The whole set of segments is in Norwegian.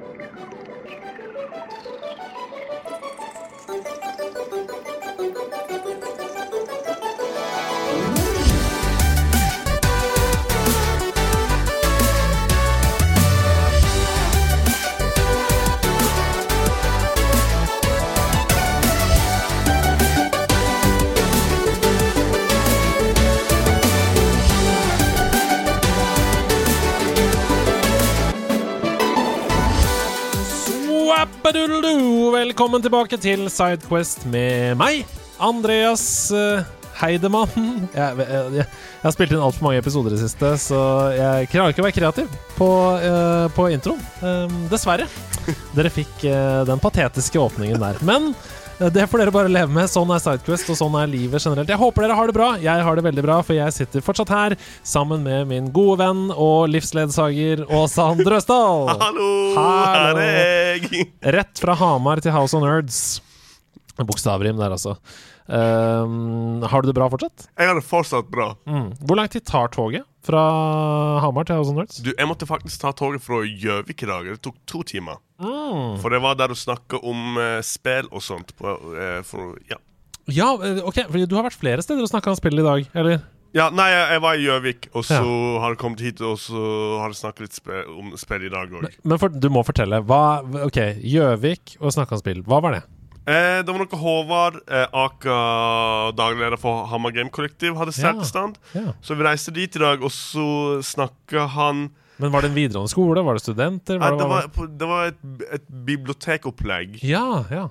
Thank you. Velkommen tilbake til Sidequest med meg, Andreas uh, Heidemann. Jeg, jeg, jeg, jeg har spilt inn altfor mange episoder i det siste, så jeg klarer ikke å være kreativ på, uh, på introen. Um, dessverre. Dere fikk uh, den patetiske åpningen der. Men det får dere bare leve med. Sånn er Sidequest, og sånn er livet generelt. Jeg håper dere har det bra. Jeg har det veldig bra, for jeg sitter fortsatt her sammen med min gode venn og livsledsager Åsan Drøsdal. Hallo, her er jeg. Rett fra Hamar til House of Nerds. Bokstavrim der, altså. Um, har du det bra fortsatt? Jeg har det fortsatt bra. Mm. Hvor lang tid tar toget fra Hamar til House of Nerds? Du, Jeg måtte faktisk ta toget fra Gjøvik i dag. Det tok to timer. Mm. For det var der du snakka om uh, spill og sånt. På, uh, for, ja. Ja, eh, ok, for du har vært flere steder og snakka om spill i dag, eller? ja, nei, jeg, var i Gjøvik, og så Ja. har jeg kommet hit og så har jeg snakket litt spe om spill i dag òg. Men for, du må fortelle. Hva, ok, Gjøvik og snakka om spill. Hva var det? Eh, det var noe Håvard eh, Aka, daglig leder for Hammer Game Kollektiv, hadde Ja. stand. Ja. Så vi reiste dit i dag, og så snakka han Men var det en videregående skole? Var det studenter? Var det hva var, det var et, et bibliotekopplegg. Ja, ja.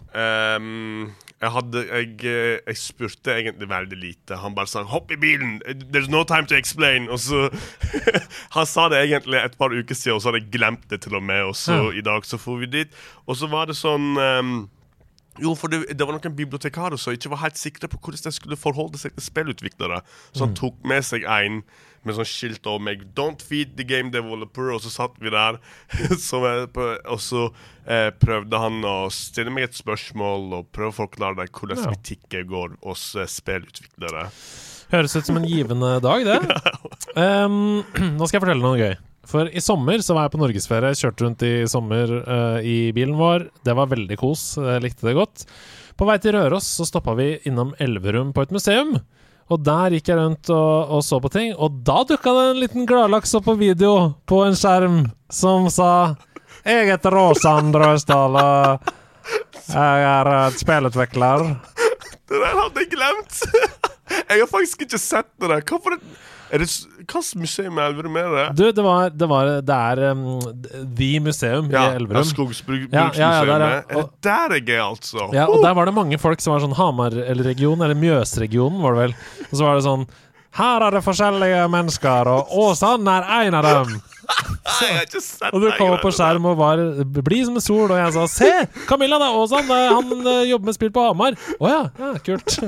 Um, jeg hadde jeg, eh, jeg spurte egentlig veldig lite. Han bare sa 'hopp i bilen', there's no time to explain. Og så Han sa det egentlig et par uker siden, og så hadde jeg glemt det til og med. Og så Ja. i dag så får vi dit. Og så var det sånn ehm, jo, for det, det var noen bibliotekarer som ikke var helt sikre på hvordan de skulle forholde seg til spillutviklere. Så han tok med seg en med sånn skilt over meg 'Don't feed the game developer', og så satt vi der. er og så eh, prøvde han å stille meg et spørsmål og prøve å forklare deg hvordan Ja. butikker går hos eh, spillutviklere. Høres ut som en givende dag, det. Um, nå skal jeg fortelle noe gøy. For i sommer så var jeg på norgesferie. Kjørte rundt i sommer uh, i bilen vår. Det var veldig kos. Jeg likte det godt. På vei til Røros så stoppa vi innom Elverum på et museum. Og der gikk jeg rundt og, og så på ting, og da dukka det en liten gladlaks opp på video på en skjerm som sa Jeg heter Åsan Drøsdal, jeg er eh, spillutvikler. Det der hadde jeg glemt! jeg har faktisk ikke sett det der. Hva for et er det, Hvilket museum i Elverum er det? Du, det var Det, var, det er um, The Museum i Ja, Elverum. Skogsbruksmuseet. Ja, ja, ja, der, ja. Er det der er, altså? Ja, og der var det mange folk som var sånn Hamar-regionen, eller Mjøsregionen, var det vel. Og så var det sånn Her er det forskjellige mennesker, og Åsan er en av dem. Sett Og du kom opp på skjerm og var blid som en sol, og jeg sa Se! Camilla, det er Åsan! Han eh, jobber med spill på Hamar. Å ja, ja, kult.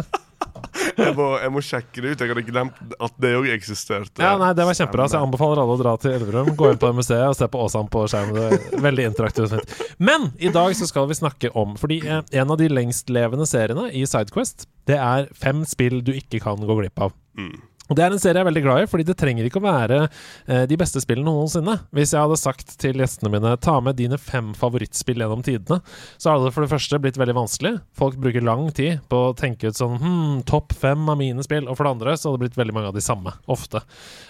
Jeg må, jeg må sjekke det ut. Jeg hadde glemt at det òg eksisterte. Ja, nei, Det var kjempebra, så jeg anbefaler alle å dra til Elverum. Gå inn på det museet og se på Åsan på skjermen. Er veldig interaktivt. Men i dag så skal vi snakke om Fordi eh, en av de lengstlevende seriene i Sidequest, det er fem spill du ikke kan gå glipp av. Mm. Og Det er en serie jeg er veldig glad i, fordi det trenger ikke å være eh, de beste spillene noensinne. Hvis jeg hadde sagt til gjestene mine ta med dine fem favorittspill gjennom tidene, så hadde det for det første blitt veldig vanskelig. Folk bruker lang tid på å tenke ut sånn hm, topp fem av mine spill. Og for det andre så hadde det blitt veldig mange av de samme, ofte.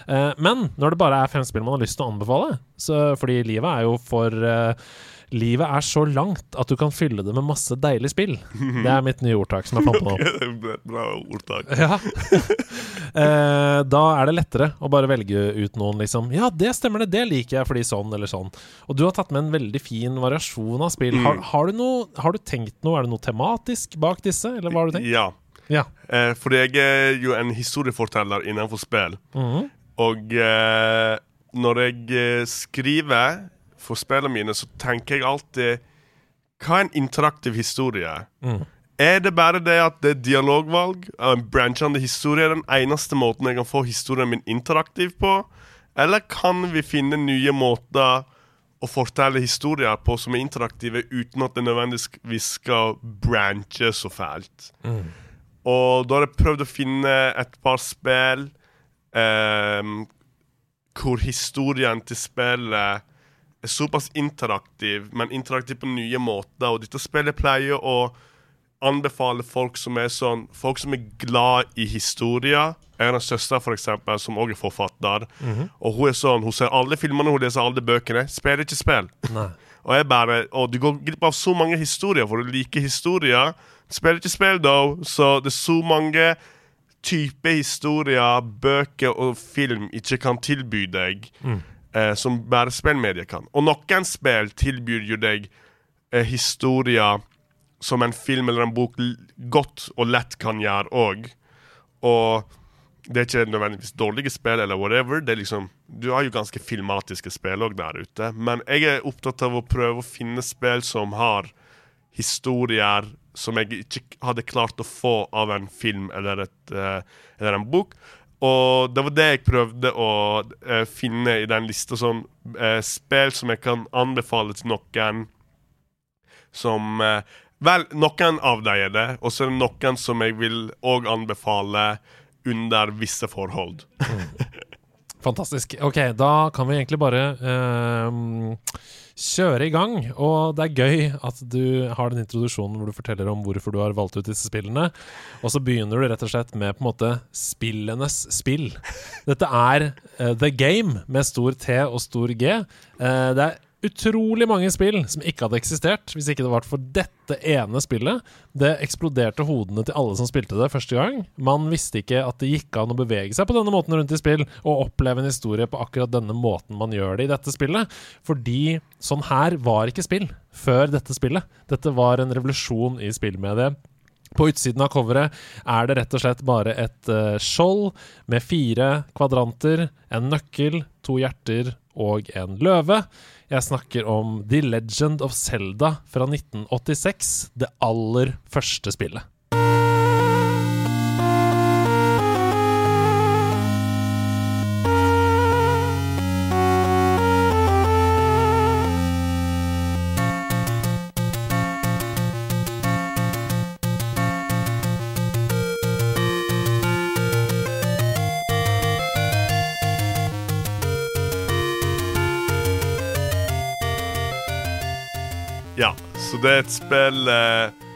Eh, men når det bare er fem spill man har lyst til å anbefale, så, fordi livet er jo for eh, Livet er så langt at du kan fylle det med masse deilig spill. Det er mitt nye ordtak som jeg fant på nå. Bra ordtak. Ja. eh, da er det lettere å bare velge ut noen, liksom. Ja, det stemmer det, det liker jeg fordi sånn eller sånn. Og du har tatt med en veldig fin variasjon av spill. Har, har, du noe, har du tenkt noe? Er det noe tematisk bak disse, eller hva har du tenkt? Ja. Ja. Eh, fordi jeg er jo en historieforteller innenfor spill. Mhm. Og eh, når jeg eh, skriver for spillene mine, så tenker jeg alltid Hva er en interaktiv historie? Mm. Er det bare det at det er dialogvalg en branchende historie den eneste måten jeg kan få historien min interaktiv på? Eller kan vi finne nye måter å fortelle historier på som er interaktive, uten at det nødvendigvis skal branche så fælt? Og da har jeg prøvd å finne et par spill eh, hvor historien til spillet er såpass interaktiv, men interaktiv på nye måter. Og dette spillet pleier å anbefale folk som er sånn Folk som er glad i historier. En av en søster for eksempel, som også er forfatter. Og hun er sånn, hun ser alle filmene, hun leser alle bøkene. Spiller ikke spill. Nei. Og jeg bare Og du går glipp av så mange historier, for du liker historier. Spiller ikke spill, da. Så det er så mange typer historier, bøker og film ikke kan tilby deg, eh, som bare spillmedier kan. Og noen spill tilbyr jo deg eh, historier som en film eller en bok godt og lett kan gjøre òg. Og det er ikke nødvendigvis dårlige spill eller whatever. Det er liksom, du har jo ganske filmatiske spill òg der ute. Men jeg er opptatt av å prøve å finne spill som har historier som jeg ikke hadde klart å få av en film eller, et, eh, eller en bok. Og det var det jeg prøvde å eh, finne i den lista. Sånn eh, spill som jeg kan anbefale til noen som eh, Vel, noen av dem er det, og så er det noen som jeg vil òg anbefale under visse forhold. Fantastisk. Ok, da kan vi egentlig bare uh, kjøre i gang. Og det er gøy at du har den introduksjonen hvor du forteller om hvorfor du har valgt ut disse spillene. Og så begynner du rett og slett med på en måte spillenes spill. Dette er uh, The Game med stor T og stor G. Uh, det er utrolig mange spill som ikke hadde eksistert hvis ikke det var for dette ene spillet. Det eksploderte hodene til alle som spilte det første gang. Man visste ikke at det gikk an å bevege seg på denne måten rundt i spill, og oppleve en historie på akkurat denne måten man gjør det i dette spillet. Fordi sånn her var ikke spill før dette spillet. Dette var en revolusjon i spillmediet. På utsiden av coveret er det rett og slett bare et eh, skjold med fire kvadranter, en nøkkel, to hjerter og en løve. Jeg snakker om The Legend of Zelda fra 1986, det aller første spillet. Så det er et spill eh,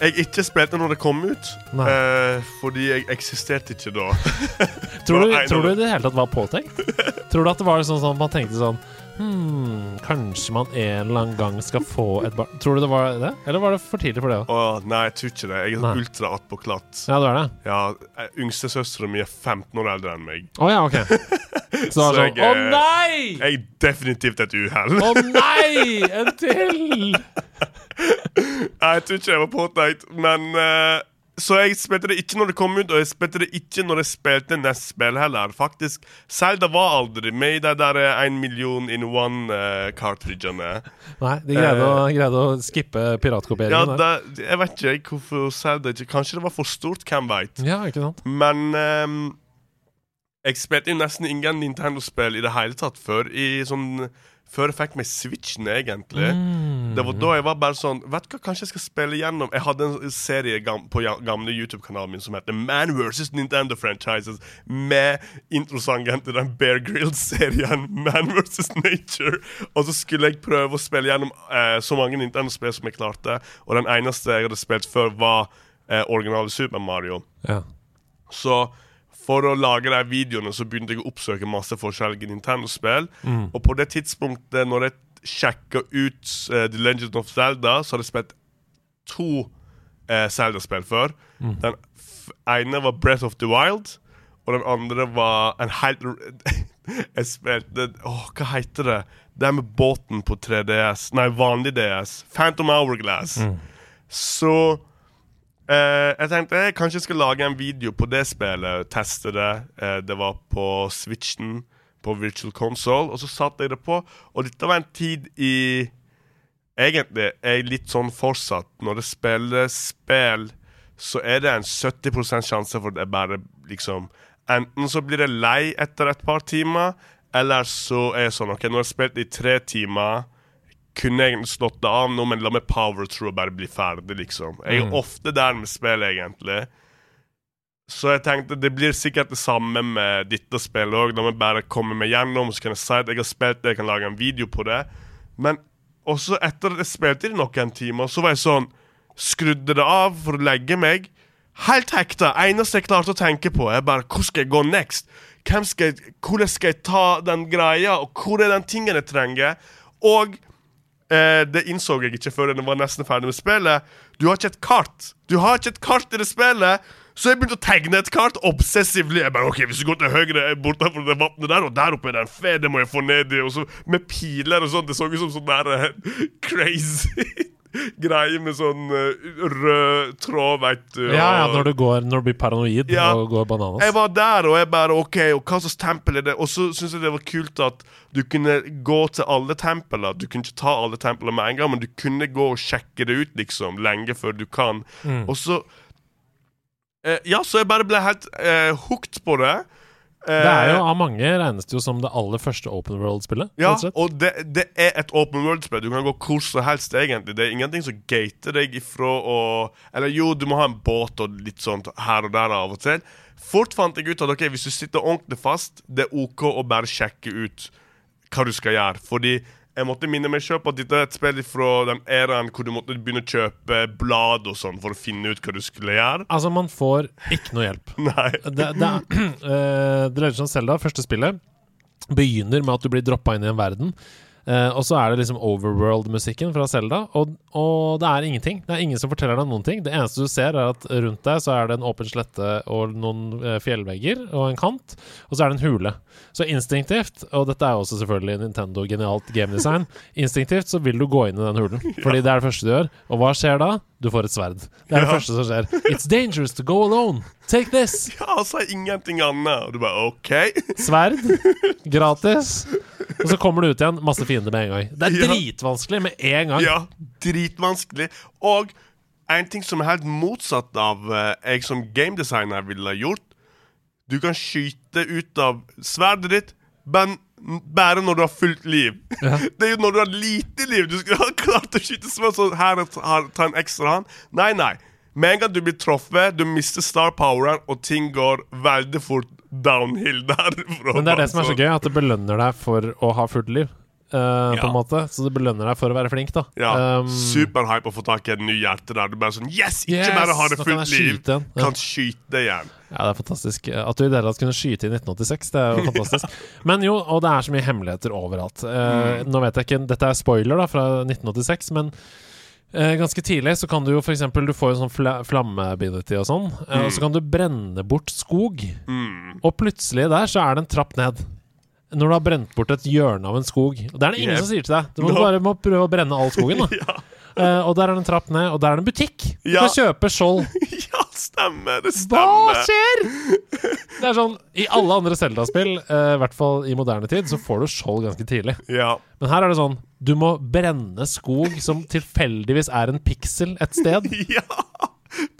jeg ikke spilte når det kom ut, eh, fordi jeg eksisterte ikke da. Tror du, tror du det i det hele tatt var påtenkt? Tror du at det var sånn sånn man tenkte sånn Hmm, kanskje man en eller annen gang skal få et barn Tror du det var det? Eller var det for tidlig for det òg? Åh, nei, jeg tror ikke det. Jeg er Nei. ultra attpåklatt. Ja, du er det? Ja, Yngstesøstera mi er 15 år eldre enn meg. Å ja, ok. Så Så sånn jeg, Å eh, nei! Jeg er definitivt et uhell. Å nei! En til! Jeg tror ikke jeg var påtenkt, men eh, Så jeg spilte det ikke når det kom ut, og jeg spilte det ikke når jeg spilte neste spill heller. Faktisk, Zelda var aldri med i de der én million in one-cartridgene. Nei, de greide, å, greide å skippe ja, der. det, jeg vet ikke hvorfor Zelda ikke Kanskje det var for stort, hvem veit. Ja, ikke sant? Men um, jeg spilte jo nesten ingen Nintendo-spill i det hele tatt før. I sånn Før jeg fikk meg Switchen, egentlig. Mm. Det var da jeg var bare sånn Vet du hva, kanskje jeg skal spille gjennom Jeg hadde en serie gam på gamle YouTube-kanalen min som heter Man vs. Nintendo Franchises, med introsangen til den Bear Grylls-serien Man vs. Nature. Og så skulle jeg prøve å spille gjennom eh, så mange Nintendo-spill som jeg klarte, og den eneste jeg hadde spilt før, var eh, originale Super Mario. Ja. Så for å lage de videoene så begynte jeg å oppsøke masse forskjellige Nintendo-spill. Mm. Og på det tidspunktet når jeg sjekka ut uh, The Legend of Zelda, så hadde jeg spilt to uh, Zelda-spill før. Mm. Den ene var Breath of the Wild, og den andre var en helt Jeg spilte Åh, hva heter det? Det er med båten på 3DS. Nei, vanlig DS. Phantom Hourglass. Så Uh, jeg tenkte jeg kanskje skal lage en video på det spillet, teste det. Uh, det var på Switchen, på Virtual Console, og så satte jeg det på. Og dette var en tid i Egentlig er jeg litt sånn fortsatt. Når det spilles spill, så er det en 70 sjanse for at jeg bare liksom Enten så blir jeg lei etter et par timer, eller så er jeg sånn OK, nå har jeg spilt i tre timer kunne jeg slått det av nå, men la meg power through og bare bli ferdig, liksom. Jeg er ofte der med spill, egentlig. Så jeg tenkte det blir sikkert det samme med dette spillet òg. Må jeg bare komme meg gjennom, så kan jeg si at jeg har spilt det, jeg kan lage en video på det. Men også etter at jeg spilte i noen timer, så var jeg sånn Skrudde det av for å legge meg. Helt hekta. Eneste jeg klarte å tenke på, er bare hvor skal jeg gå next? Hvem skal jeg, hvordan skal jeg ta den greia, og hvor er den tingen jeg trenger? Og eh, det innså jeg ikke før jeg var nesten ferdig med spillet. Du har ikke et kart. Du har ikke et kart i det spillet. Så jeg begynte å tegne et kart obsessively. Jeg bare, ok, Hvis du går til høyre bortenfor det vannet der, og der oppe er det en fe, det må jeg få ned i. Og så med piler og sånt. Det så ut som sånn der uh, crazy greie med sånn uh, rød tråd, veit du. Ja, ja, når du, går, når du blir paranoid Ja. og går bananas. Jeg var der, og jeg bare OK, og hva slags tempel er det? Og så syntes jeg det var kult at du kunne gå til alle templene. Du kunne ikke ta alle templene med en gang, men du kunne gå og sjekke det ut, liksom, lenge før du kan. Mm. Og så eh, Ja, så jeg bare ble helt uh, hooked på det. Det er jo Av mange regnes det jo som det aller første open world-spillet. Ja, og det, det er et open world-spill. Du kan gå hvor som helst, egentlig. Det er ingenting som gater deg ifra å Eller jo, du må ha en båt og litt sånt her og der av og til. Fort fant jeg ut at ok, hvis du sitter ordentlig fast, det er OK å bare sjekke ut hva du skal gjøre. Fordi jeg måtte minne meg sjøl på at dette er et spill fra den æraen hvor du måtte begynne å kjøpe blad og sånn for å finne ut hva du skulle gjøre. Altså, man får ikke noe hjelp. Nei. Det, det, uh, The Legend of Zelda, første spillet, begynner med at du blir droppa inn i en verden. Eh, og så er det liksom overworld-musikken fra Zelda, og, og det er ingenting. Det er ingen som forteller deg noen ting. Det eneste du ser, er at rundt deg så er det en åpen slette og noen eh, fjellvegger og en kant, og så er det en hule. Så instinktivt, og dette er også selvfølgelig Nintendo genialt gamedesign, instinktivt så vil du gå inn i den hulen, fordi det er det første du gjør. Og hva skjer da? Du får et sverd. Det er det Ja. første som skjer. It's dangerous to go alone. Take this. Ja, altså ingenting annet. Og du bare OK. Sverd. Gratis. Og så kommer du ut igjen. Masse fiender med en gang. Det er Ja. dritvanskelig med en gang. Ja, dritvanskelig. Og en ting som er helt motsatt av uh, jeg som gamedesigner ville gjort Du kan skyte ut av sverdet ditt, men bare når du har fullt liv. Det er jo når du har lite liv du skulle ha klart å skyte sverd, så her ta, en ekstra hand. Nei, nei. Med en gang du blir truffet, du mister star poweren, og ting går veldig fort downhill derfra. Men det er det som er så gøy, at det belønner deg for å ha fullt liv. Eh, På en måte Så det belønner deg for å være flink, da. Ja, Um, Superhype å få tak i et ny hjerte der. Du bare sånn Yes! Ikke Yes, bare ha det fullt liv, skyte. Kan skyte igjen. Ja, det er fantastisk. At du i det hele tatt kunne skyte i 1986, det er jo fantastisk. Men jo, og det er så mye hemmeligheter overalt. Uh, Mm. Nå vet jeg ikke Dette er spoiler da fra 1986, men eh, ganske tidlig så kan du jo f.eks. Du får jo sånn fl flamme-ability og sånn, Mm. og så kan du brenne bort skog. Mm. Og plutselig der så er det en trapp ned. Når du har brent bort et hjørne av en skog. Og det er det ingen Yep. som sier til deg. Du må No. bare må prøve å brenne all skogen. Da. Ja. Eh, og der er det en trapp ned, og der er det en butikk. Du Ja. kan kjøpe skjold. ja, stemmer. Det Hva stemmer. skjer?! Det er sånn I alle andre Zelda-spill, eh, i hvert fall i moderne tid, så får du skjold ganske tidlig. Ja. Men her er det sånn Du må brenne skog som tilfeldigvis er en piksel et sted. ja.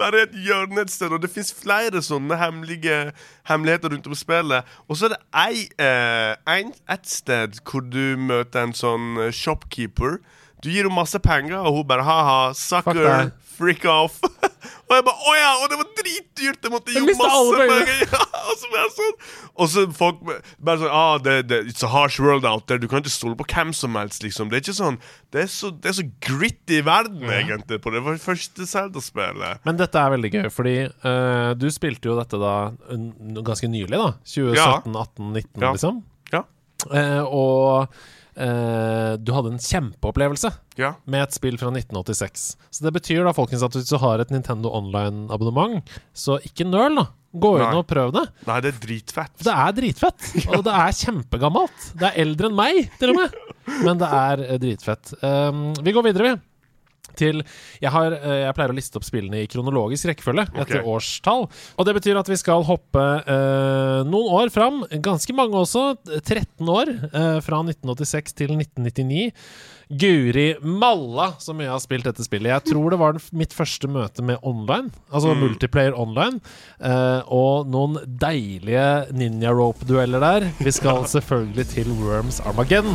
Bare et hjørne et sted. Og det fins flere sånne hemmelige hemmeligheter rundt om spillet. Og så er det ei, eh, en, et sted hvor du møter en sånn shopkeeper. Du gir henne masse penger, og hun bare ha-ha, sucker, deg. freak off. og jeg bare å ja, og det var dritdyrt! Jeg måtte gi Jeg masse penger. Ja, og så bare sånn Og så folk bare sånn ah, det, det, It's a harsh world out there. Du kan ikke stole på hvem som helst, liksom. Det er ikke sånn Det er så, det er så gritty verden, egentlig, på det første Zelda-spillet. Men dette er veldig gøy, fordi uh, du spilte jo dette da ganske nylig, da. 2017, 18, 19, Ja. liksom. Ja. Uh, og eh, du hadde en kjempeopplevelse Ja. med et spill fra 1986. Så det betyr da, folkens, at hvis du har et Nintendo Online-abonnement, så ikke nøl, da. Gå inn og prøv det. Nei, det er dritfett. Det er dritfett, og det er kjempegammelt. Det er eldre enn meg, til og med. Men det er eh, dritfett. Um, vi går videre, vi. Til jeg, har, eh, jeg pleier å liste opp spillene i kronologisk rekkefølge etter årstall. Og det betyr at vi skal hoppe eh, noen år fram. Ganske mange også. 13 år. eh, fra 1986 til 1999. Guri malla så mye jeg har spilt dette spillet. Jeg tror det var mitt første møte med online. Altså multiplayer online. eh, og noen deilige ninja rope-dueller der. Vi skal selvfølgelig til Worms Armageddon.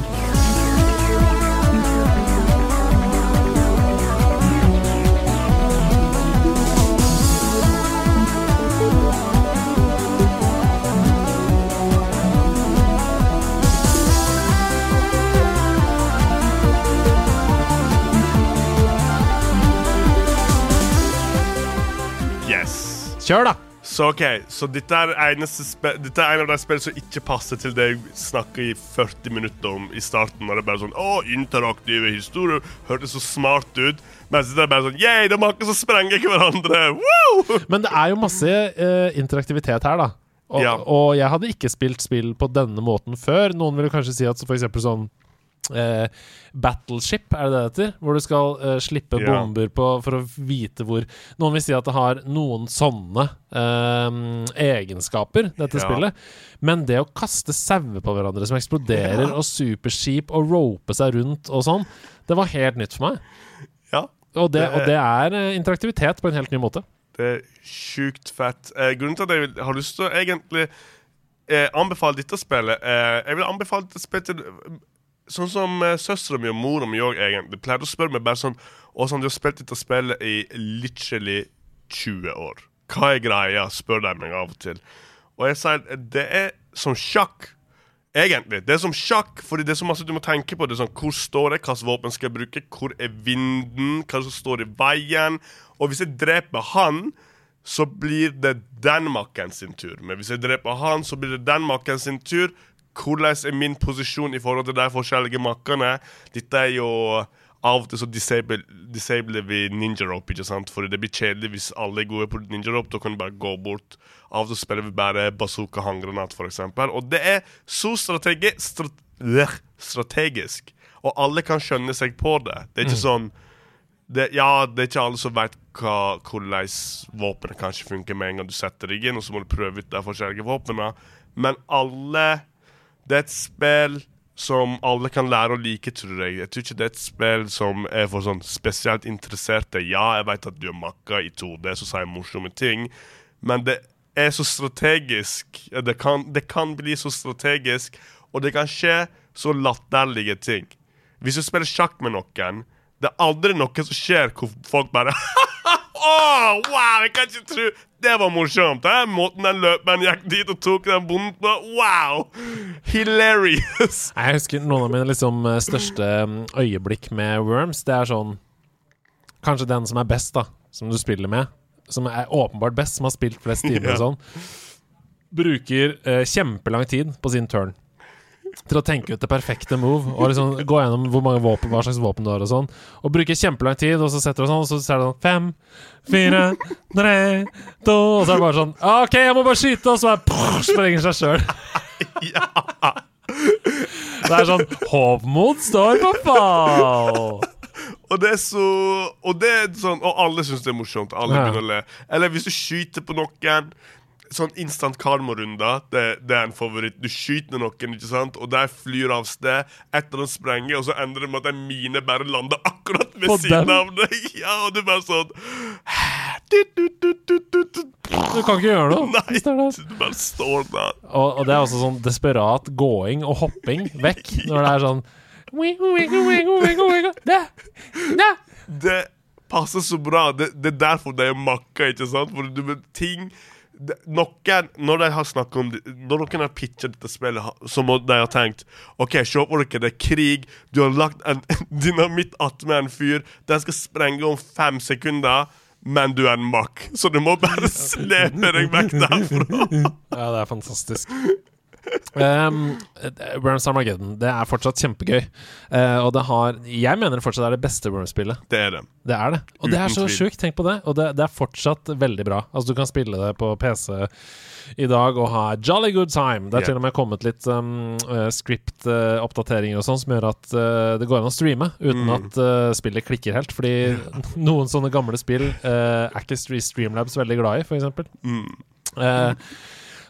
Kjør, da! Så ok, så dette er, dette er en av de spillene som ikke passer til det jeg snakker i 40 minutter om i starten. Når det er bare sånn Å, interaktive historier. Hørtes så smart ut. Mens det er bare sånn Yeah, de har ikke så sprenger hverandre. Woo! Men det er jo masse uh, interaktivitet her, da. Og, Ja. og jeg hadde ikke spilt spill på denne måten før. Noen ville kanskje si at for eksempel sånn eh, Battleship, er det det heter? Hvor du skal eh, slippe Ja. bomber på for å vite hvor Noen vil si at det har noen sånne eh, egenskaper, dette Ja. spillet. Men det å kaste sauer på hverandre som eksploderer, og superskip og rope seg rundt og sånn, det var helt nytt for meg. Ja. Og det, og det er eh, interaktivitet på en helt ny måte. Det er sjukt fett. Eh, grunnen til at jeg har lyst til å egentlig eh, anbefale dette spillet eh, Jeg vil anbefale dette spillet til Sånn som uh, søstera mi og mora mi òg egentlig pleide å spørre meg bare sånn Og sånn, du har spilt dette spillet i literally 20 år. Hva er greia? spør de meg av og til. Og jeg sier eh, det er som sjakk. Egentlig. Det er som sjakk, fordi det er så masse du må tenke på. Det er sånn, Hvor står jeg, hvilket våpen skal jeg bruke, hvor er vinden, hva som står i veien? Og hvis jeg dreper han, så blir det den makken sin tur. Men hvis jeg dreper han, så blir det den makken sin tur. Hvordan er min posisjon i forhold til de forskjellige makkene? Dette er jo av og til så disable, disabler vi ninja rope, ikke sant? For det blir kjedelig hvis alle er gode på ninja rope. Da kan du bare gå bort. Av og til spiller vi bare bazooka håndgranat, eksempel. Og det er så strategi strat øh, strategisk. Og alle kan skjønne seg på det. Det er ikke sånn det, ja, det er ikke alle som vet hva, hvordan våpenet kanskje funker med en gang du setter deg inn, og så må du prøve ut de forskjellige våpnene. Men alle Det er et spill som alle kan lære å like, tror jeg. Jeg tror ikke det er et spill som er for sånn spesielt interesserte. Ja, jeg vet at du er makka i 2D, så sier morsomme ting, men det er så strategisk. Det kan, det kan bli så strategisk, og det kan skje så latterlige ting. Hvis du spiller sjakk med noen, det er aldri noe som skjer hvor folk bare Åh, wow, jeg kan ikke tro Det var morsomt. Eh? Måten den løperen gikk dit og tok den bonden på. Wow! Hilarious. Jeg husker noen av mine liksom eh, største mm, øyeblikk med Worms. Det er sånn Kanskje den som er best, da, som du spiller med. Som er åpenbart best, som har spilt flest timer og sånn. Bruker eh, kjempelang tid på sin turn til å tenke ut det perfekte move. Og liksom gå gjennom hvor mange våpen, hva slags våpen du har og sånn. Og bruke kjempelang tid, og så setter du sånn, og så er det sånn Fem, fire, tre, to Og så er det bare sånn OK, jeg må bare skyte, og så er det sprenger seg sjøl. Det er sånn Hovmod står på fall! Og det er så Og det er sånn Og alle syns det er morsomt. Alle begynner å le. Eller hvis du skyter på noen Sånn instant karmorunder, det, det er en favoritt. Du skyter noen, ikke sant? og de flyr av sted. Etter den sprenger, og så ender det med at en mine bare lander akkurat ved På siden av deg. Ja, og du bare sånn du, du, du, du, kan ikke gjøre noe. Nei, det det. du bare står der. Og, og det er også sånn desperat gåing og hopping vekk når det er sånn wiggle, wiggle, wiggle. Da, da. Det passer så bra. Det, det er derfor de er makka, ikke sant? For ting det, Noen, når de har snakket om det, Når noen har pitcha dette spillet, så må de ha tenkt OK, se på dere, det er krig. Du har lagt en dynamitt attmed en fyr. Den skal sprenge om fem sekunder. Men du er en makk, så du må bare slepe deg vekk derfra. Ja, det er fantastisk. Um, Worms Armageddon Det er fortsatt kjempegøy. Uh, og det har Jeg mener det fortsatt er det beste Worms-spillet. Det er det. Det er det. Og det er så sjukt. Tenk på det. Og det, det er fortsatt veldig bra. Altså Du kan spille det på PC i dag og ha jolly good time. Det er yeah. til og med kommet litt um, uh, script-oppdateringer og sånn som gjør at det går an å streame uten Mm. at spillet klikker helt. Fordi noen sånne gamle spill er ikke Streamlabs veldig glad i, f.eks. Mm. Eh,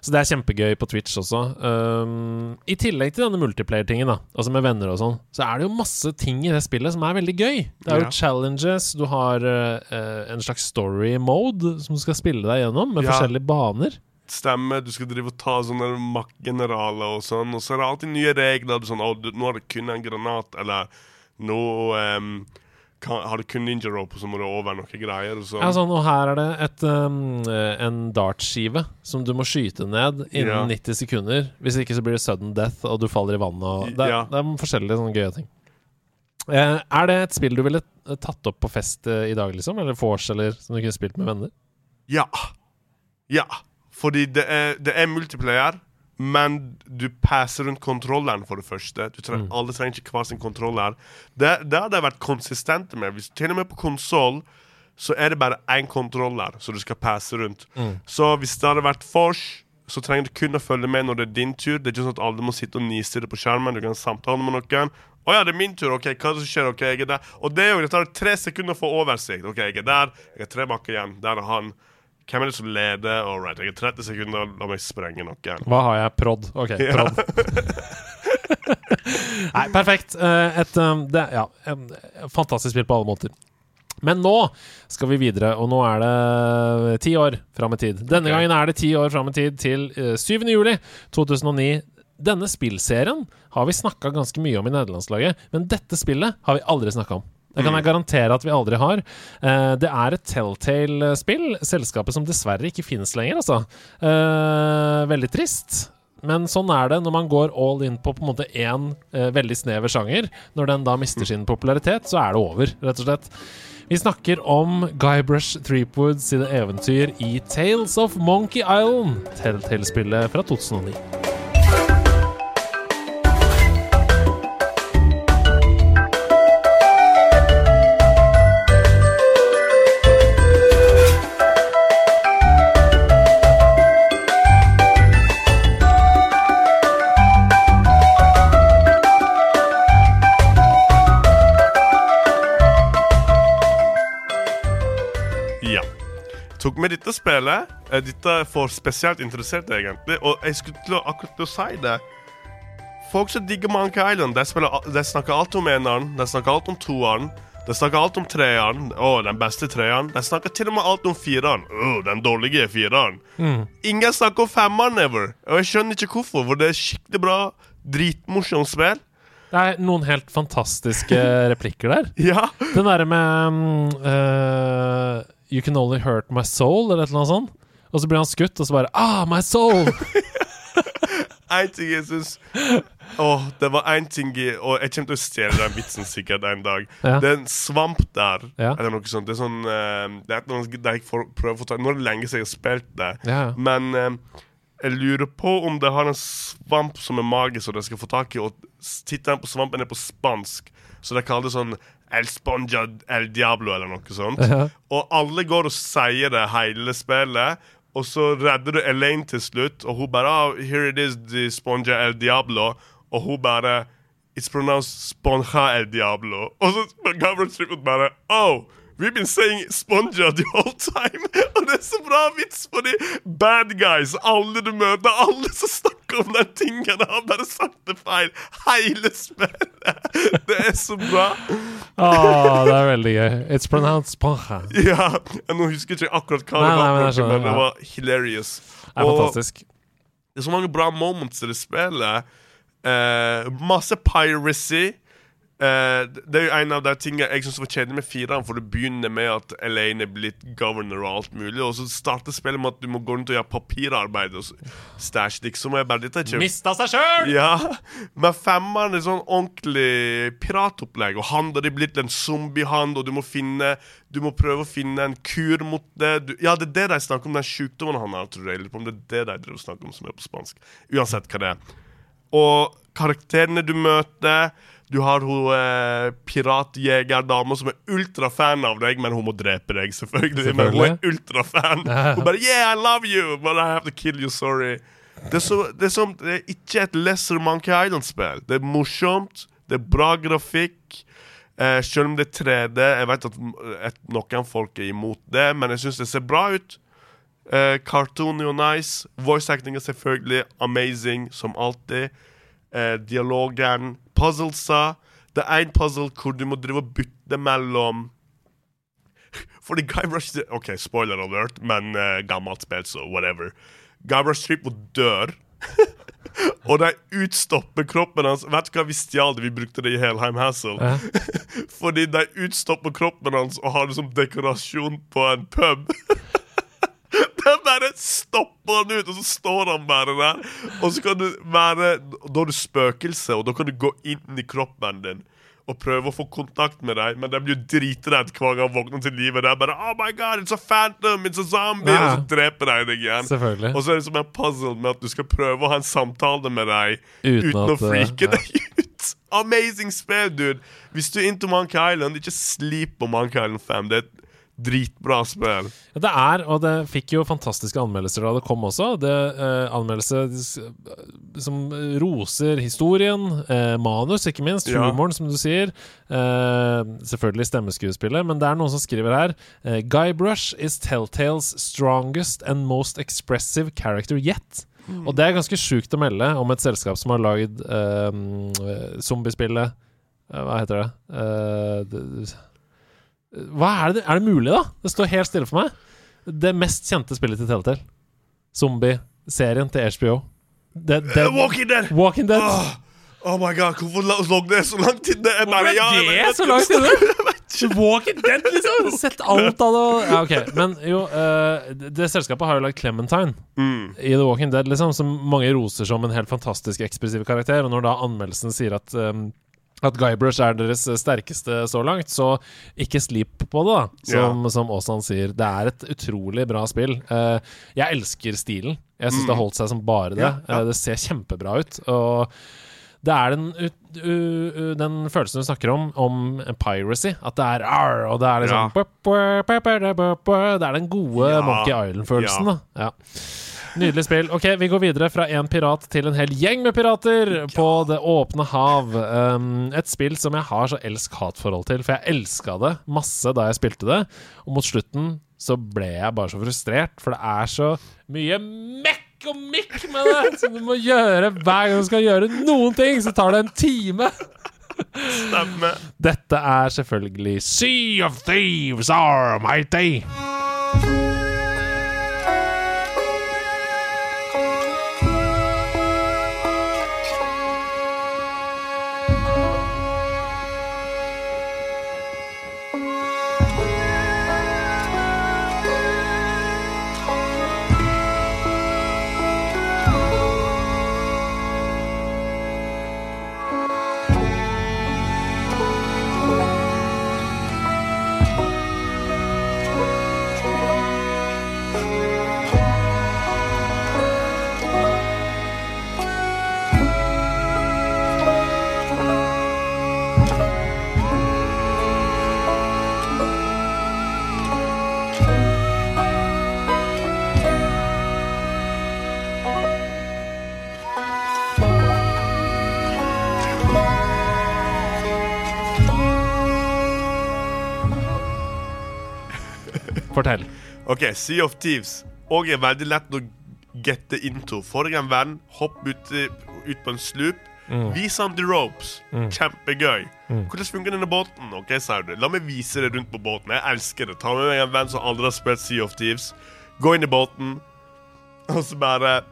så det er kjempegøy på Twitch også. Um, I tillegg til denne multiplayer-tingen, da altså med venner og sånn, så er det jo masse ting i det spillet som er veldig gøy. Det er jo Ja. challenges, du har eh, en slags story mode som du skal spille deg gjennom, med Ja. forskjellige baner. Stemmer. Du skal drive og ta sånne maktgeneraler og sånn. Og så er det alltid nye regler. Du er sånn, å, du, nå har du kun en granat, eller nå ehm, kan, har du kun ninja rope, så må du over noen greier. Sånn. Ja, sånn, og her er det et, um, eh, en dartskive som du må skyte ned innen Ja. 90 sekunder. Hvis ikke så blir det sudden death, og du faller i vannet. Og det, Ja. det er forskjellige sånne gøye ting. Eh, er det et spill du ville tatt opp på fest eh, i dag, liksom? Eller vors, eller som du kunne spilt med venner? Ja. Ja, fordi det er, det er multiplayer, men du passer rundt kontrolleren, for det første. Du trenger, Alle trenger ikke hver sin kontroller. Det, det hadde jeg vært konsistent med. Hvis, til og med på konsoll så er det bare én kontroller som du skal passe rundt. Så hvis det hadde vært vors, så trenger du kun å følge med når det er din tur. Det er ikke sånn at alle må sitte og nistirre på skjermen. Du kan samtale med noen. Å ja, det er min tur. OK, hva er det som skjer? Ok, jeg er der. Og det, det tar tre sekunder å få oversikt. OK, jeg er der. Jeg har tre bakker igjen. Der er han. Hvem er det som leder? All right, jeg har 30 sekunder. La meg sprenge noe. Hva har jeg? Prod. OK, prod. Nei, perfekt. Eh, Et um, det, Ja, fantastisk spill på alle måter. Men nå skal vi videre, og nå er det ti år fram i tid. Denne okay. gangen er det ti år fram i tid til eh, 7. juli 2009. Denne spillserien har vi snakka ganske mye om i nederlandslaget, men dette spillet har vi aldri snakka om. Det kan jeg garantere at vi aldri har. Eh, det er et Telltale-spill, selskapet som dessverre ikke finnes lenger, altså. Eh, veldig trist. Men sånn er det når man går all in på på en måte én eh, veldig snever sjanger. Når den da mister sin popularitet, så er det over, rett og slett. Vi snakker om Guybrush Threepwood sine eventyr i Tales of Monkey Island, Telltale-spillet fra 2009. med dette spillet. eh, Dette er for spesielt interesserte, egentlig. Og jeg skulle til å, akkurat til å si det. Folk som digger Monkey Island, de, spiller, de snakker alt om eneren, de snakker alt om toeren, de snakker alt om treeren. Å, den beste treeren. De snakker til og med alt om fireren. Å, den dårlige fireren. Ingen snakker om femmeren ever. Og jeg skjønner ikke hvorfor, for det er skikkelig bra, dritmorsomt spill. Det er noen helt fantastiske replikker der. Ja. Den derre med mm, eh, You can only hurt my soul, eller et eller annet sånt. Og så blir han skutt, og så bare Ah, my soul! En ting jeg syns Åh, det var én ting i Og jeg kommer til å stjele den vitsen sikkert en dag. Ja. Det er en svamp der, Ja. eller noe sånt. Det er sånn uh, Det er annet jeg prøver å få ta Nå er det lenge siden jeg har spilt det, Ja. men uh, jeg lurer på om det har en svamp som er magisk, og de skal få tak i. Og tittelen på svampen er på spansk, så de kaller det sånn El Sponja El Diablo eller noe sånt. Ja. Og alle går og sier det hele spillet. Og så redder du Elaine til slutt, og hun bare oh, Here it is, the Sponja El Diablo. Og hun bare It's pronounced Sponja El Diablo. Og så Gabriel Trippet bare Oh! We've been saying Sponja the whole time! Og det er så bra vits for de bad guys, alle du møter, alle som snakker om den tingen. har bare sagt det feil hele spillet. Det er så bra. Ah, det er veldig gøy. It's pronounced Ponja. Ja, Nå husker jeg ikke akkurat hva Nei, det nei, var, men jeg for skjønner, men det var hilarious. Det er Og fantastisk. det er så mange bra moments i det spillet. Eh, masse piracy. Eh, det er jo en av de tingene jeg syns var kjedelig med fireren, for det begynner med at Elaine er blitt governor og alt mulig, og så starter spillet med at du må gå rundt og gjøre papirarbeid og stæsj. Liksom, og jeg bare, dette ikke Mista seg sjøl! ja, men femmeren er sånn ordentlig piratopplegg, og han er blitt en zombiehand, og du må finne Du må prøve å finne en kur mot det. Du, ja, det er det de snakker om, den sjukdommen han har, tror jeg. Eller om det er det de snakker om som er på spansk. Uansett hva det er. Og karakterene du møter Du har hun eh, piratjegerdama som er ultrafan av deg, men hun må drepe deg, selvfølgelig. Men hun er ultrafan. Hun bare Yeah, I love you, but I have to kill you, sorry. Det er, så, det, er som, det er ikke et Lesser Monkey Island-spill. Det er morsomt, det er bra grafikk. Eh, selv om det er 3D. Jeg vet at at noen folk er imot det, men jeg syns det ser bra ut. Eh, cartoony og nice. Voice acting er selvfølgelig amazing, som alltid. Eh, dialogen. Puzzlesa. Det er en puzzle hvor du må drive og bytte mellom Fordi Guybrush OK, spoiler alert, men uh, gammelt spill, så whatever. Guybrush Threepwood dør. og de utstopper kroppen hans. Vet du hva, vi stjal det. Vi brukte det i Helheim Hassel. Ja. Fordi de utstopper kroppen hans og har det som dekorasjon på en pub. De bare stopper han ut, og så står han bare der. Og så kan du være Da er du spøkelse, og da kan du gå inn i kroppen din. og prøve å få kontakt med deg, men de blir dritredd hver gang han våkner til livet. Det er bare Oh my God, it's a phantom! It's a zombie! Ja. Og så dreper de deg igjen. Selvfølgelig. Og så er det som en puzzle med at du skal prøve å ha en samtale med deg Uten uten, å freake ja. deg ut. Amazing spill, dude! Hvis du er into Monkey Island, ikke sleep på Monkey Island 5. Det er et dritbra spill. Ja, det er, og det fikk jo fantastiske anmeldelser da det kom også. Det eh, Anmeldelse som roser historien, eh, manus, ikke minst, Ja. humoren, som du sier. Eh, selvfølgelig stemmeskuespillet, men det er noen som skriver her eh, Guybrush is Telltales strongest and most expressive character yet. Og det er ganske sjukt å melde om et selskap som har lagd eh, zombiespillet eh, Hva heter det? Eh, det hva er det? Er det mulig, da? Det står helt stille for meg. Det mest kjente spillet til Telltale. Zombie-serien til HBO. Det, det, Uh, Walking Dead! Walking Dead. Oh, oh my god, hvorfor la- lå det så lang tid? Det er Hvorfor er det ja, så langt inne? Walking Dead, liksom! Sett alt av det. Ja, ok. Men jo, uh, det, det selskapet har jo lagd Clementine Mm. i The Walking Dead, liksom, som mange roser som en helt fantastisk ekspressiv karakter. Og når da anmeldelsen sier at um, at Guybrush er deres sterkeste så langt, så ikke slip på det, da. Som, som Aasan sier. Det er et utrolig bra spill. Uh, jeg elsker stilen. Jeg syns det har holdt seg som bare det. Ja, ja. Uh, det ser kjempebra ut. Og det er den, ut, u, u, den følelsen du snakker om, om piracy. At det er arr, og det er liksom Ja. Det er den gode Ja. Monkey Island-følelsen, Ja. da. Ja. Nydelig spill. Ok, Vi går videre fra én pirat til en hel gjeng med pirater på det åpne hav. Um, et spill som jeg har så elsk-hat-forhold til, for jeg elska det masse da jeg spilte det. Og mot slutten så ble jeg bare så frustrert, for det er så mye mekk og mikk med det som du må gjøre hver gang du skal gjøre noen ting. Så tar det en time. Stemmer. Dette er selvfølgelig Sea of Thieves are mighty. Sea of Thieves. Og er veldig lett å gette into. Få deg en venn, hopp ut, ut på en slup. Vis ham the ropes. Kjempegøy. Hvordan funker denne båten? Ok, sa du. La meg vise deg rundt på båten. Jeg elsker det. Ta med meg en venn som aldri har spilt Sea of Thieves. Gå inn i båten, og så bare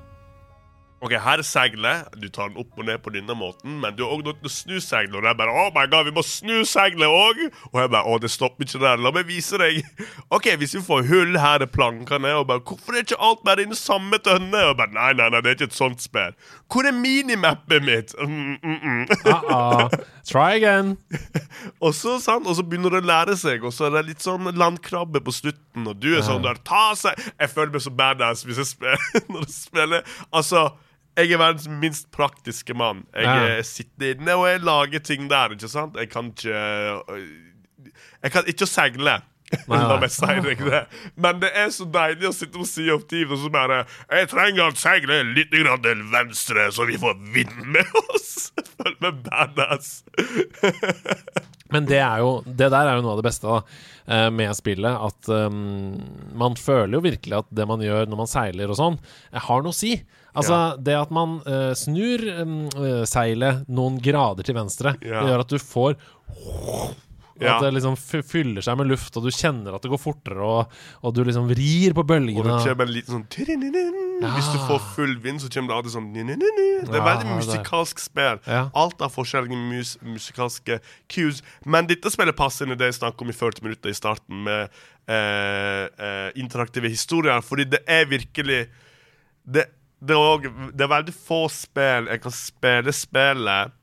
Ok, her er seilet. Du tar den opp og ned på denne måten, men du har også nødt til å snu seilet. Og er bare Oh my god, vi må snu seilet òg! Og jeg bare Å, det stopper ikke der. La meg vise deg. OK, hvis vi får hull, her er plankene. Og bare Hvorfor er ikke alt bare i den samme tønne? Og bare Nei, nei, nei, det er ikke et sånt spill. Hvor er minimappet mitt? Mm, mm, mm. Uh-uh. Try again. Og så, sant, og så begynner det å lære seg, og så er det litt sånn landkrabbe på slutten, og du er sånn der Ta seg Jeg føler meg så badass hvis jeg spiller når jeg spiller. Altså, jeg er verdens minst praktiske mann. Jeg Ja. sitter inne og jeg lager ting der, ikke sant? Jeg kan ikke øh, Jeg kan ikke seile. La meg si deg det. Men det er så deilig å sitte på Sea of Thieves og så bare Jeg trenger å seile litt til venstre, så vi får vind med oss. Følg med badass. Men det, er jo, det der er jo noe av det beste da, eh, med spillet. At um, man føler jo virkelig at det man gjør når man seiler og sånn, eh, har noe å si. Altså, det at man uh, snur um, seilet noen grader til venstre, Ja. det gjør at du får Ja. At det liksom fyller seg med luft, og du kjenner at det går fortere, og, og du liksom vrir på Og det bølgene. kommer en liten sånn ja. Hvis du får full vind, så kommer det alltid sånn. Det er Ja, veldig musikalsk spill. Alt har forskjellige mus musikalske cues. Men dette spillet passer inn i det jeg snakket om i 40 minutter i starten, med eh, eh, interaktive historier. Fordi det er virkelig Det, det, er, også, det er veldig få spill jeg kan spille spillet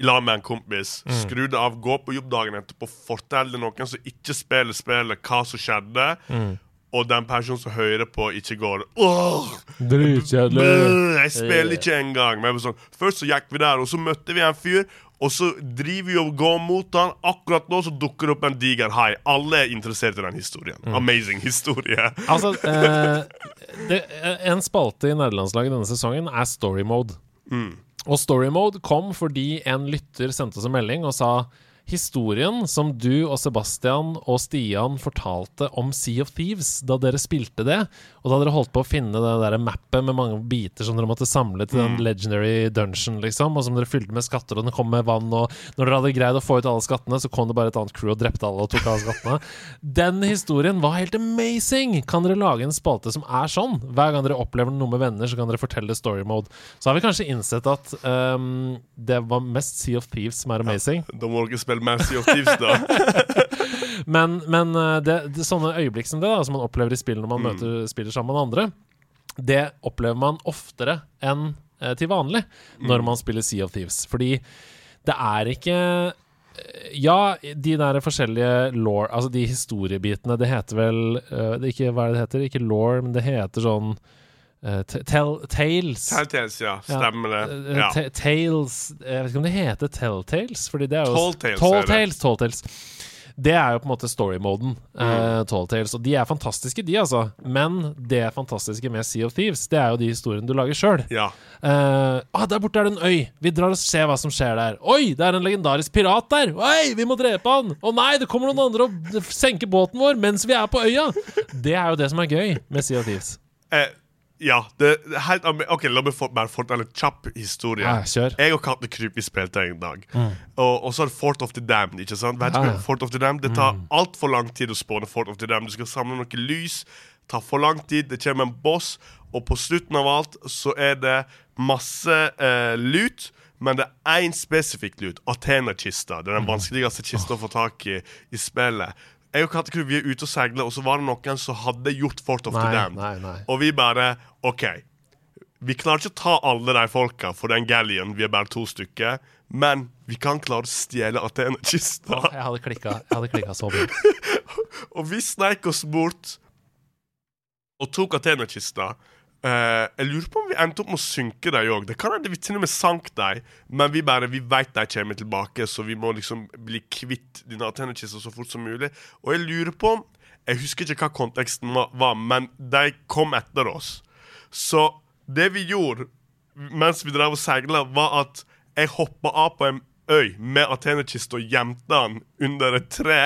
lag med en kompis. Mm. Skru det av, gå på jobb dagen etterpå, fortell det noen som ikke spiller spillet, hva som skjedde. Mm. Og den personen som hører på, ikke går! Dritkjedelig. Jeg spiller ikke engang. Men sånn, først så gikk vi der, og så møtte vi en fyr. Og så driver vi og går mot han. Akkurat nå så dukker det opp en diger hai. Alle er interessert i den historien. Mm. Amazing historie. Altså, eh, det, en spalte i nederlandslaget denne sesongen er story mode. Og story mode kom fordi en lytter sendte oss en melding og sa Historien som du og Sebastian og Stian fortalte om Sea of Thieves da dere spilte det, og da dere holdt på å finne det der mappet med mange biter som dere måtte samle til den legendary dungeon, liksom, og som dere fylte med skatter, og den kom med vann, og når dere hadde greid å få ut alle skattene, så kom det bare et annet crew og drepte alle og tok alle skattene. Den historien var helt amazing! Kan dere lage en spalte som er sånn? Hver gang dere opplever noe med venner, så kan dere fortelle story mode. Så har vi kanskje innsett at um, det var mest Sea of Thieves som er amazing. Da må dere spille of Thieves, da. Men, men eh, det, det, sånne øyeblikk som det, da, som man opplever i spill når man møter spiller sammen med andre, det opplever man oftere enn eh, til vanlig når man spiller Sea of Thieves. Fordi det er ikke eh, Ja, de der forskjellige law Altså de historiebitene, det heter vel uh, det ikke, Hva er det det heter? Ikke law, men det heter sånn eh, tell, Tales. Telltales, ja. Stemmer det. Eh, Ja. ta- Tales Jeg vet ikke om det heter Telltales, fordi det er jo Tall Tales Tall er det. Tales, Det er jo på en måte story-moden. Mm. eh, Og de er fantastiske, de, altså. Men det fantastiske med Sea of Thieves, det er jo de historiene du lager sjøl. ja. ah, der borte er det en øy. Vi drar og ser hva som skjer der. Oi, det er en legendarisk pirat der! Oi, vi må drepe han! Å nei, det kommer noen andre og senker båten vår mens vi er på øya! Det er jo det som er gøy med Sea of Thieves. Eh, ja. Det det er helt OK, la meg få- bare fortelle en kjapp historie. Ja, kjør. Jeg og Katte Kryp vi spilte en dag. Og, og så er det Fort of the Damned. ikke sant? Vet du Ja. Fort of the Damned Det tar altfor lang tid å spåne Fort of the Damned. Du skal samle noe lys. tar for lang tid. Det kommer en boss, og på slutten av alt så er det masse eh, lut. Men det er én spesifikk lut. Athena-kista. Det er den vanskeligste kista å få tak i i spillet. Jeg og Kattekru vi er ute og seiler, og så var det noen som hadde gjort Fort of the Nei, Damned. nei, nei. Og vi bare OK. Vi klarer ikke å ta alle de folka, for den galleon, vi er bare to stykker. Men vi kan klare å stjele Athena-kista. Jeg hadde klikka, jeg hadde klikka så bra. Og vi sneik oss bort og tok Athena-kista. Eh, jeg lurer på om vi endte opp med å synke dem òg. Det kan hende vi til og med sank dem, men vi bare, vi vet de kommer tilbake, så vi må liksom bli kvitt denne Athena-kista så fort som mulig. Og jeg lurer på Jeg husker ikke hva konteksten var, men de kom etter oss. Så det vi gjorde mens vi drev og seila, var at jeg hoppa av på en øy med Athena-kista og gjemte den under et tre.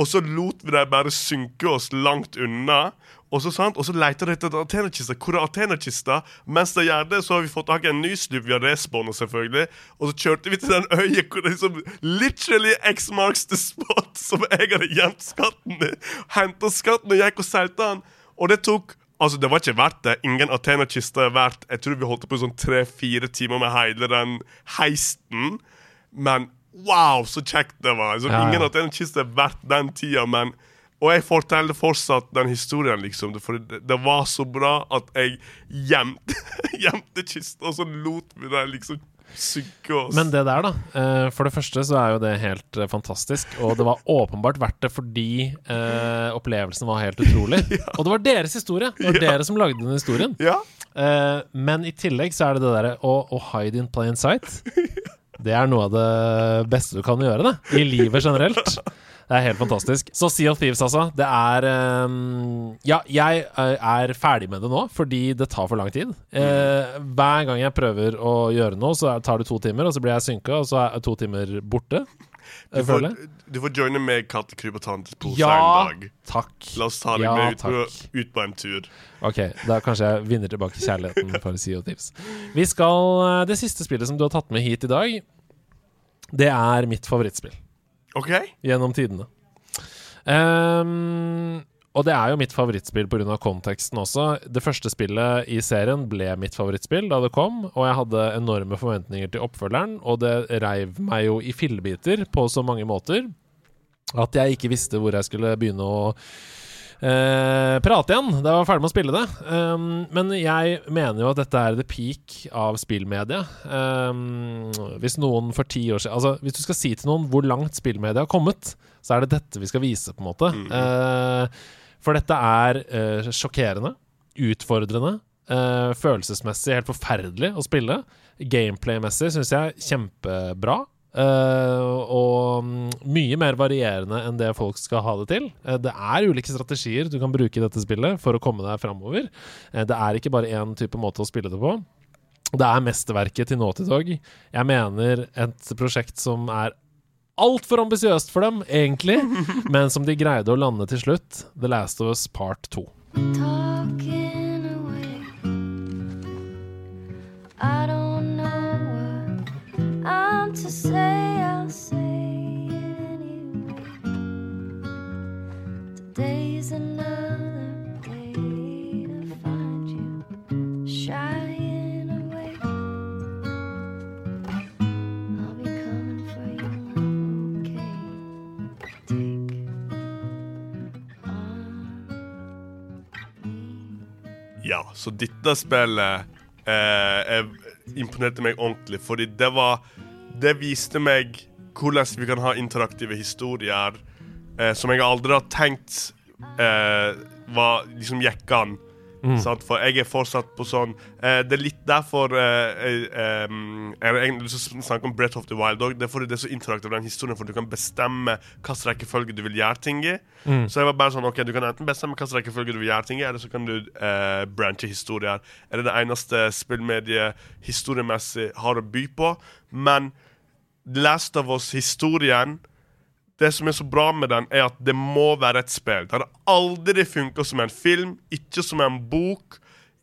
Og så lot vi dem bare synke oss langt unna. Og så, sant? Så leter de etter Athena-kista. Hvor er Athena-kista? Mens de gjør det, så har vi fått tak i en ny slup via respawner, selvfølgelig. Og så kjørte vi til den øya hvor det liksom literally X marks the spot som jeg hadde gjemt skatten i. Henta skatten og gikk og seilte den. Og det tok Altså, det var ikke verdt det. Ingen Athena-kiste er verdt Jeg tror vi holdt på i sånn tre-fire timer med hele den heisten. Men wow, så kjekt det var. Altså, Ja, ja. Ingen Athena-kiste er verdt den tida, men Og jeg forteller fortsatt den historien, liksom. For det, det var så bra at jeg gjemte, gjemte kista, og så lot vi det liksom synke oss. Men det der, da. eh, For det første så er jo det helt eh, fantastisk. Og det var åpenbart verdt det fordi eh, opplevelsen var helt utrolig. Og det var deres historie. Det var Ja. dere som lagde den historien. Ja. Eh, men i tillegg så er det det derre å, å hide in plain sight. Det er noe av det beste du kan gjøre, det. I livet generelt. Det er helt fantastisk. Så Sea of Thieves, altså. Det er um, Ja, jeg eh, er ferdig med det nå, fordi det tar for lang tid. Eh, hver gang jeg prøver å gjøre noe, så tar det to timer, og så blir jeg synka, og så er to timer borte. Du får, du får joine med Kattekryp og Tantepose Ja, en dag. takk. La oss ta deg Ja, med ut på, ut på en tur. Ok, da kanskje jeg vinner tilbake kjærligheten for Sea Tips. Vi skal eh, Det siste spillet som du har tatt med hit i dag, det er mitt favorittspill OK? gjennom tidene. Ehm, og det er jo mitt favorittspill pga. konteksten også. Det første spillet i serien ble mitt favorittspill da det kom, og jeg hadde enorme forventninger til oppfølgeren, og det reiv meg jo i fillebiter på så mange måter at jeg ikke visste hvor jeg skulle begynne å eh, prate igjen da jeg var ferdig med å spille det. Um, men jeg mener jo at dette er the peak av spillmedia. Um, hvis noen for ti år siden Altså, hvis du skal si til noen hvor langt spillmedia har kommet, så er det dette vi skal vise, på en måte. Uh, for dette er uh, sjokkerende, utfordrende, uh, følelsesmessig helt forferdelig å spille. Gameplay-messig syns jeg kjempebra. Uh, og mm, mye mer varierende enn det folk skal ha det til. Uh, det er ulike strategier du kan bruke i dette spillet for å komme deg framover. Uh, det er ikke bare én type måte å spille det på. Det er mesterverket til Naughty Dog. Jeg mener et prosjekt som er altfor ambisiøst for dem, egentlig, men som de greide å lande til slutt. The Last of Us Part 2. så dette spillet eh, imponerte meg ordentlig, fordi det var Det viste meg hvordan vi kan ha interaktive historier eh, som jeg aldri har tenkt eh, var liksom gikk Sant? For jeg er fortsatt på sånn eh, Det er litt derfor eh, eh, Jeg har snakke om Breath of the Wild òg. Det er fordi det er så interaktivt, den historien, for du kan bestemme hvilken rekkefølge du vil gjøre ting i. Så jeg var bare sånn OK, du kan enten bestemme hvilken rekkefølge du vil gjøre ting i, eller så kan du eh, branche historier. Er det det eneste spillmediet historiemessig har å by på? Men Last of Us-historien det som er så bra med den, er at det må være et spill. Det hadde aldri funka som en film, ikke som en bok,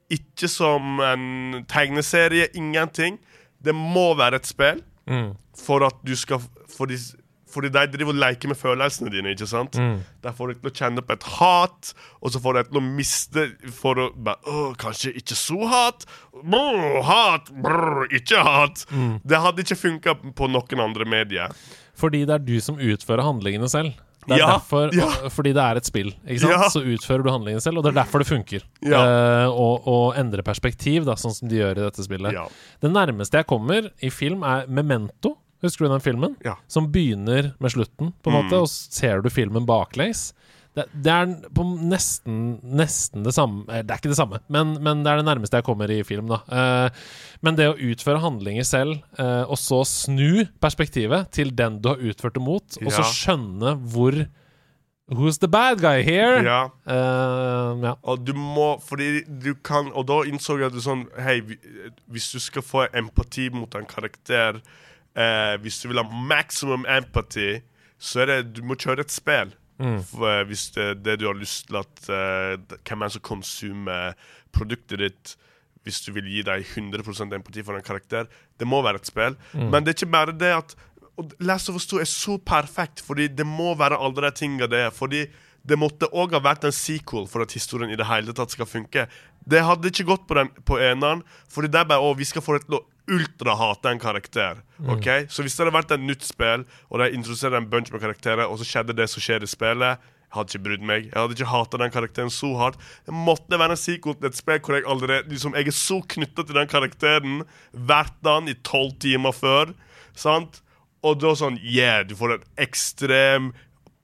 ikke som en tegneserie. Ingenting. Det må være et spill for at du skal Fordi, fordi de driver og leker med følelsene dine, ikke sant? Der får du til å kjenne på et hat, og så får du til å miste For å bare åh, kanskje ikke så hat? Brr, hat! Brr, ikke hat! Det hadde ikke funka på noen andre medier. Fordi det er du som utfører handlingene selv. Det er Ja, derfor, ja. Fordi det er et spill? Ja. så utfører du handlingene selv. Og det er derfor det funker. Ja. Eh, og, og endre perspektiv, da, sånn som de gjør i dette spillet. Ja. Det nærmeste jeg kommer i film, er Memento. Husker du den filmen? Ja. Som begynner med slutten, på en måte, og ser du filmen baklengs. Det, det er på nesten, nesten det samme eh, Det er ikke det samme, men, men det er det nærmeste jeg kommer i film. da Eh, Men det å utføre handlinger selv, eh, og så snu perspektivet til den du har utført det mot, og så skjønne hvor Who's the bad guy here? Ja. Uh, ja. Og du må Fordi du kan Og da innså jeg at er sånn Hei, hvis du skal få empati mot en karakter eh, Hvis du vil ha maximum empathy, så er det Du må kjøre et spill. For, eh, hvis det, det du har lyst til at uh, Hvem er det som konsumer produktet ditt hvis du vil gi deg 100% empati for en karakter. Det må være et spill. Men det er ikke bare det at Last of Us 2 er så perfekt, fordi det må være alle de tingene det er. Fordi det måtte òg ha vært en sequel for at historien i det hele tatt skal funke. Det hadde ikke gått på den på eneren, for det er bare å, vi skal få det til å ultrahate en karakter. Ok? Så hvis det hadde vært et nytt spill, og de introduserer en bunch med karakterer, og så skjedde det som skjer i spillet jeg hadde ikke brydd meg. Jeg hadde ikke hata den karakteren så hardt. Det måtte være en sequel til et spill hvor jeg allerede liksom, Jeg er så knytta til den karakteren. Vært den i tolv timer før. Sant? Og da sånn Yeah, du får en ekstrem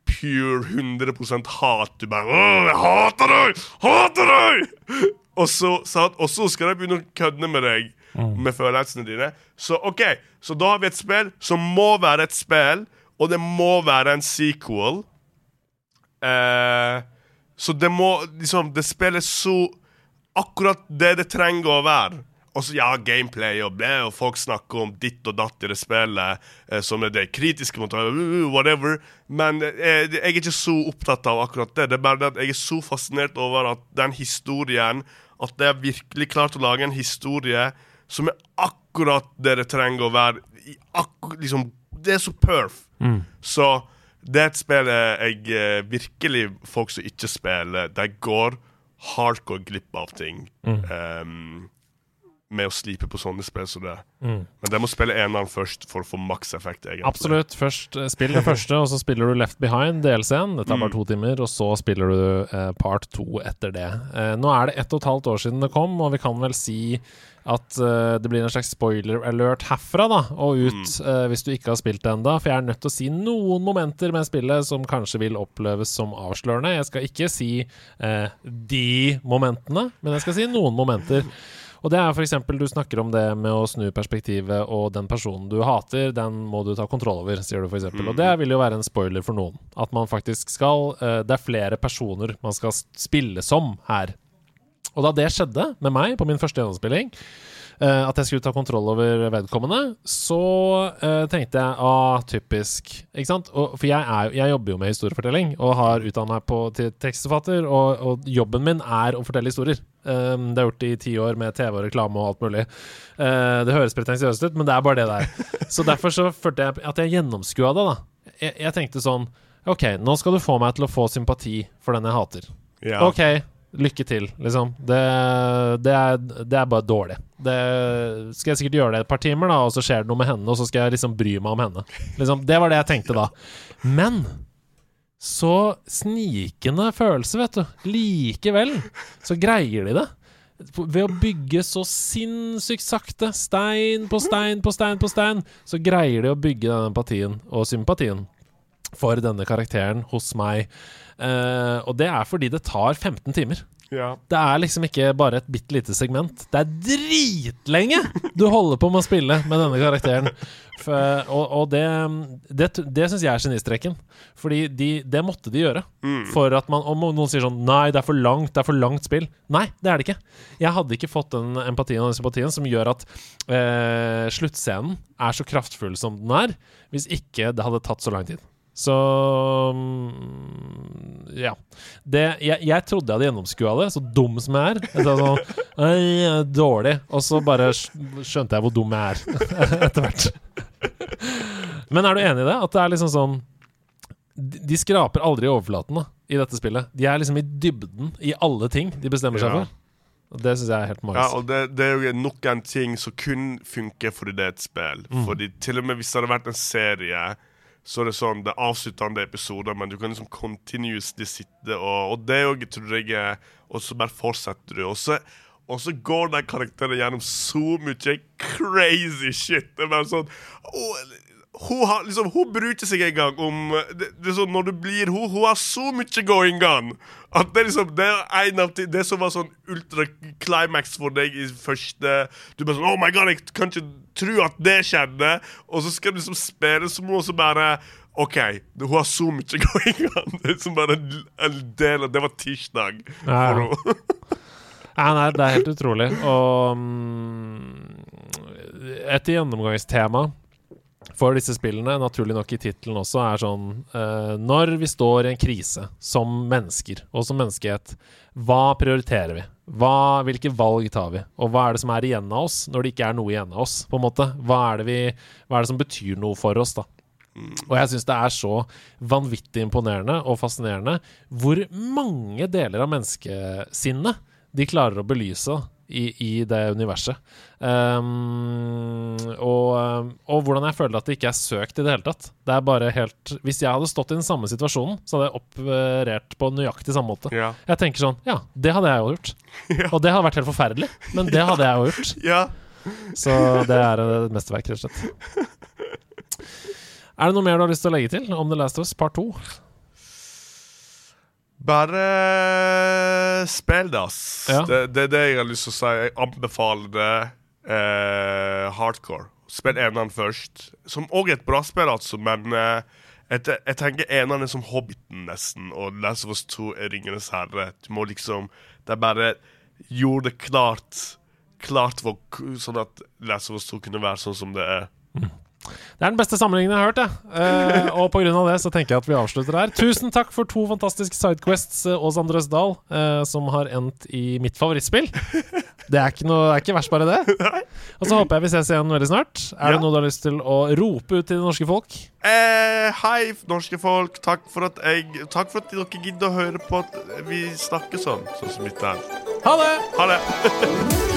pure 100% hat. Du bare 'Å, jeg hater deg! Hater deg! Og så, sant? og så skal de begynne å kødde med deg med følelsene dine. Så OK, så da har vi et spill som må være et spill, og det må være en sequel. Eh, så det må liksom Det spillet så akkurat det det trenger å være. Og så ja, gameplay og ble, og folk snakker om ditt og datt i det spillet, eh, som det kritiske mot uh, whatever. Men eh, jeg er ikke så opptatt av akkurat det. Det er bare det at jeg er så fascinert over at den historien At det er virkelig klart å lage en historie som er akkurat det det trenger å være. Liksom, det er så perf. Så det er et spill jeg eh, virkelig Folk som ikke spiller, de går hardcore glipp av ting. Um, med å slipe på sånne spill som det. Mm. Men de må spille eneren først for å få makseffekt. Absolutt. Først eh, Spill det første, og så spiller du Left Behind, DLC-en. Det tar bare Mm. to timer. Og så spiller du eh, part to etter det. Eh, nå er det ett og et halvt år siden det kom, og vi kan vel si at uh, det blir en slags spoiler alert herfra da og ut, eh, hvis du ikke har spilt det enda For jeg er nødt til å si noen momenter med spillet som kanskje vil oppleves som avslørende. Jeg skal ikke si uh, de momentene, men jeg skal si noen momenter. Og det er f.eks. du snakker om det med å snu perspektivet, og den personen du hater, den må du ta kontroll over, sier du f.eks. eksempel Og det vil jo være en spoiler for noen. At man faktisk skal eh, Det er flere personer man skal spille som her. Og da det skjedde med meg på min første gjennomspilling, eh, at jeg skulle ta kontroll over vedkommende, så uh, tenkte jeg ah, typisk. Ikke sant? Og, for jeg, er, jeg jobber jo med historiefortelling og har utdannet meg på til tekstforfatter, og, og jobben min er å fortelle historier. Um, det jeg gjort i ti år med TV og reklame og alt mulig. Uh, det høres pretensiøst ut, men det er bare det der. Så derfor så følte jeg at jeg gjennomskua det, da. Jeg, jeg tenkte sånn OK, nå skal du få meg til å få sympati for den jeg hater. Ja. OK, lykke til, liksom. Det, det, er, det er bare dårlig. Det skal jeg sikkert gjøre det et par timer, da, og så skjer det noe med henne, og så skal jeg liksom bry meg om henne. Liksom, det var det jeg tenkte da. Men så snikende følelse, vet du. Likevel så greier de det. Ved å bygge så sinnssykt sakte, stein på stein på stein på stein, så greier de å bygge den empatien og sympatien for denne karakteren hos meg. Eh, og det er fordi det tar 15 timer. Ja. Det er liksom ikke bare et bitte lite segment. Det er dritlenge du holder på med å spille med denne karakteren. For, og og det, det, det syns jeg er genistreken. Fordi de, det måtte de gjøre. For at man Om noen sier sånn Nei, det er for langt, det er for langt spill. Nei, det er det ikke. Jeg hadde ikke fått den empatien og den sympatien som gjør at eh, sluttscenen er så kraftfull som den er, hvis ikke det hadde tatt så lang tid. Så mm, Ja. Det, jeg, jeg trodde jeg hadde gjennomskua det, så dum som jeg er. Jeg sånn «Ei, er Dårlig. Og så bare skjønte jeg hvor dum jeg er etter hvert. Men er du enig i det? At det er liksom sånn De skraper aldri i overflaten da, i dette spillet. De er liksom i dybden i alle ting de bestemmer seg Ja. for. Det syns jeg er helt Ja, magisk. og det, det er jo nok en ting som kun funker fordi det er et spill. Mm. Fordi til og med hvis det hadde vært en serie, så er det sånn Det er avsluttende episoder, men du kan liksom continuously sitte og Og det òg tror jeg er Og så bare fortsetter du. Og så, og så går den karakteren gjennom så mye crazy shit. Det er bare sånn «Åh, hun, har, liksom, hun bryr ikke seg engang om det, det er sånn, Når du blir hun, hun har så mye going on. At det, liksom, det er en av de Det som var sånn ultra-climax for deg i første Du bare sånn Oh my god, jeg kan ikke tro at det skjedde. Og så skal du liksom spille som og så bare OK, det- hun har så mye going on. Det er som bare en, del av Det var tirsdag for henne. Nei, det er helt utrolig. Og um, et gjennomgangstema for disse spillene, naturlig nok i tittelen også, er sånn uh, Når vi står i en krise som mennesker og som menneskehet, hva prioriterer vi? Hva, hvilke valg tar vi? Og hva er det som er igjen av oss når det ikke er noe igjen av oss? på en måte? Hva er det, vi, hva er det som betyr noe for oss, da? Og jeg syns det er så vanvittig imponerende og fascinerende hvor mange deler av menneskesinnet de klarer å belyse i, i det universet. Um, og, og hvordan jeg føler at det ikke er søkt i det hele tatt. Det er bare helt Hvis jeg hadde stått i den samme situasjonen, så hadde jeg operert på nøyaktig samme måte. Ja. Jeg tenker sånn Ja, det hadde jeg jo gjort. Og det hadde vært helt forferdelig, men det hadde jeg jo gjort. ja. Så det er et mesterverk, rett og slett. Er det noe mer du har lyst til å legge til om The Last of Us Part 2? Bare spill det, ass. Ja. Det, det er det jeg har lyst til å si. Jeg anbefaler det eh, hardcore. Spill eneren først. Som òg er et bra spill, altså, men eh, jeg, jeg tenker eneren er som Hobbiten, nesten, og Last of Us 2 er Ringenes herre. Du må liksom Det er bare gjorde det klart Klart for, sånn at Last of Us 2 kunne være sånn som det er. Det er den beste sammenligningen jeg har hørt, jeg. Uh, og av det så tenker jeg at vi avslutter her. Tusen takk for to fantastiske sidequests, eh, Ås André Dahl, uh, som har endt i mitt favorittspill. Det er ikke, noe, er ikke verst, bare det. Og så håper jeg vi ses igjen veldig snart. Er Ja. det noe du har lyst til å rope ut til det norske folk? Eh, hei, norske folk. Takk for at jeg Takk for at dere gidder å høre på at vi snakker sånn, sånn som dette her. Ha det! Ha det.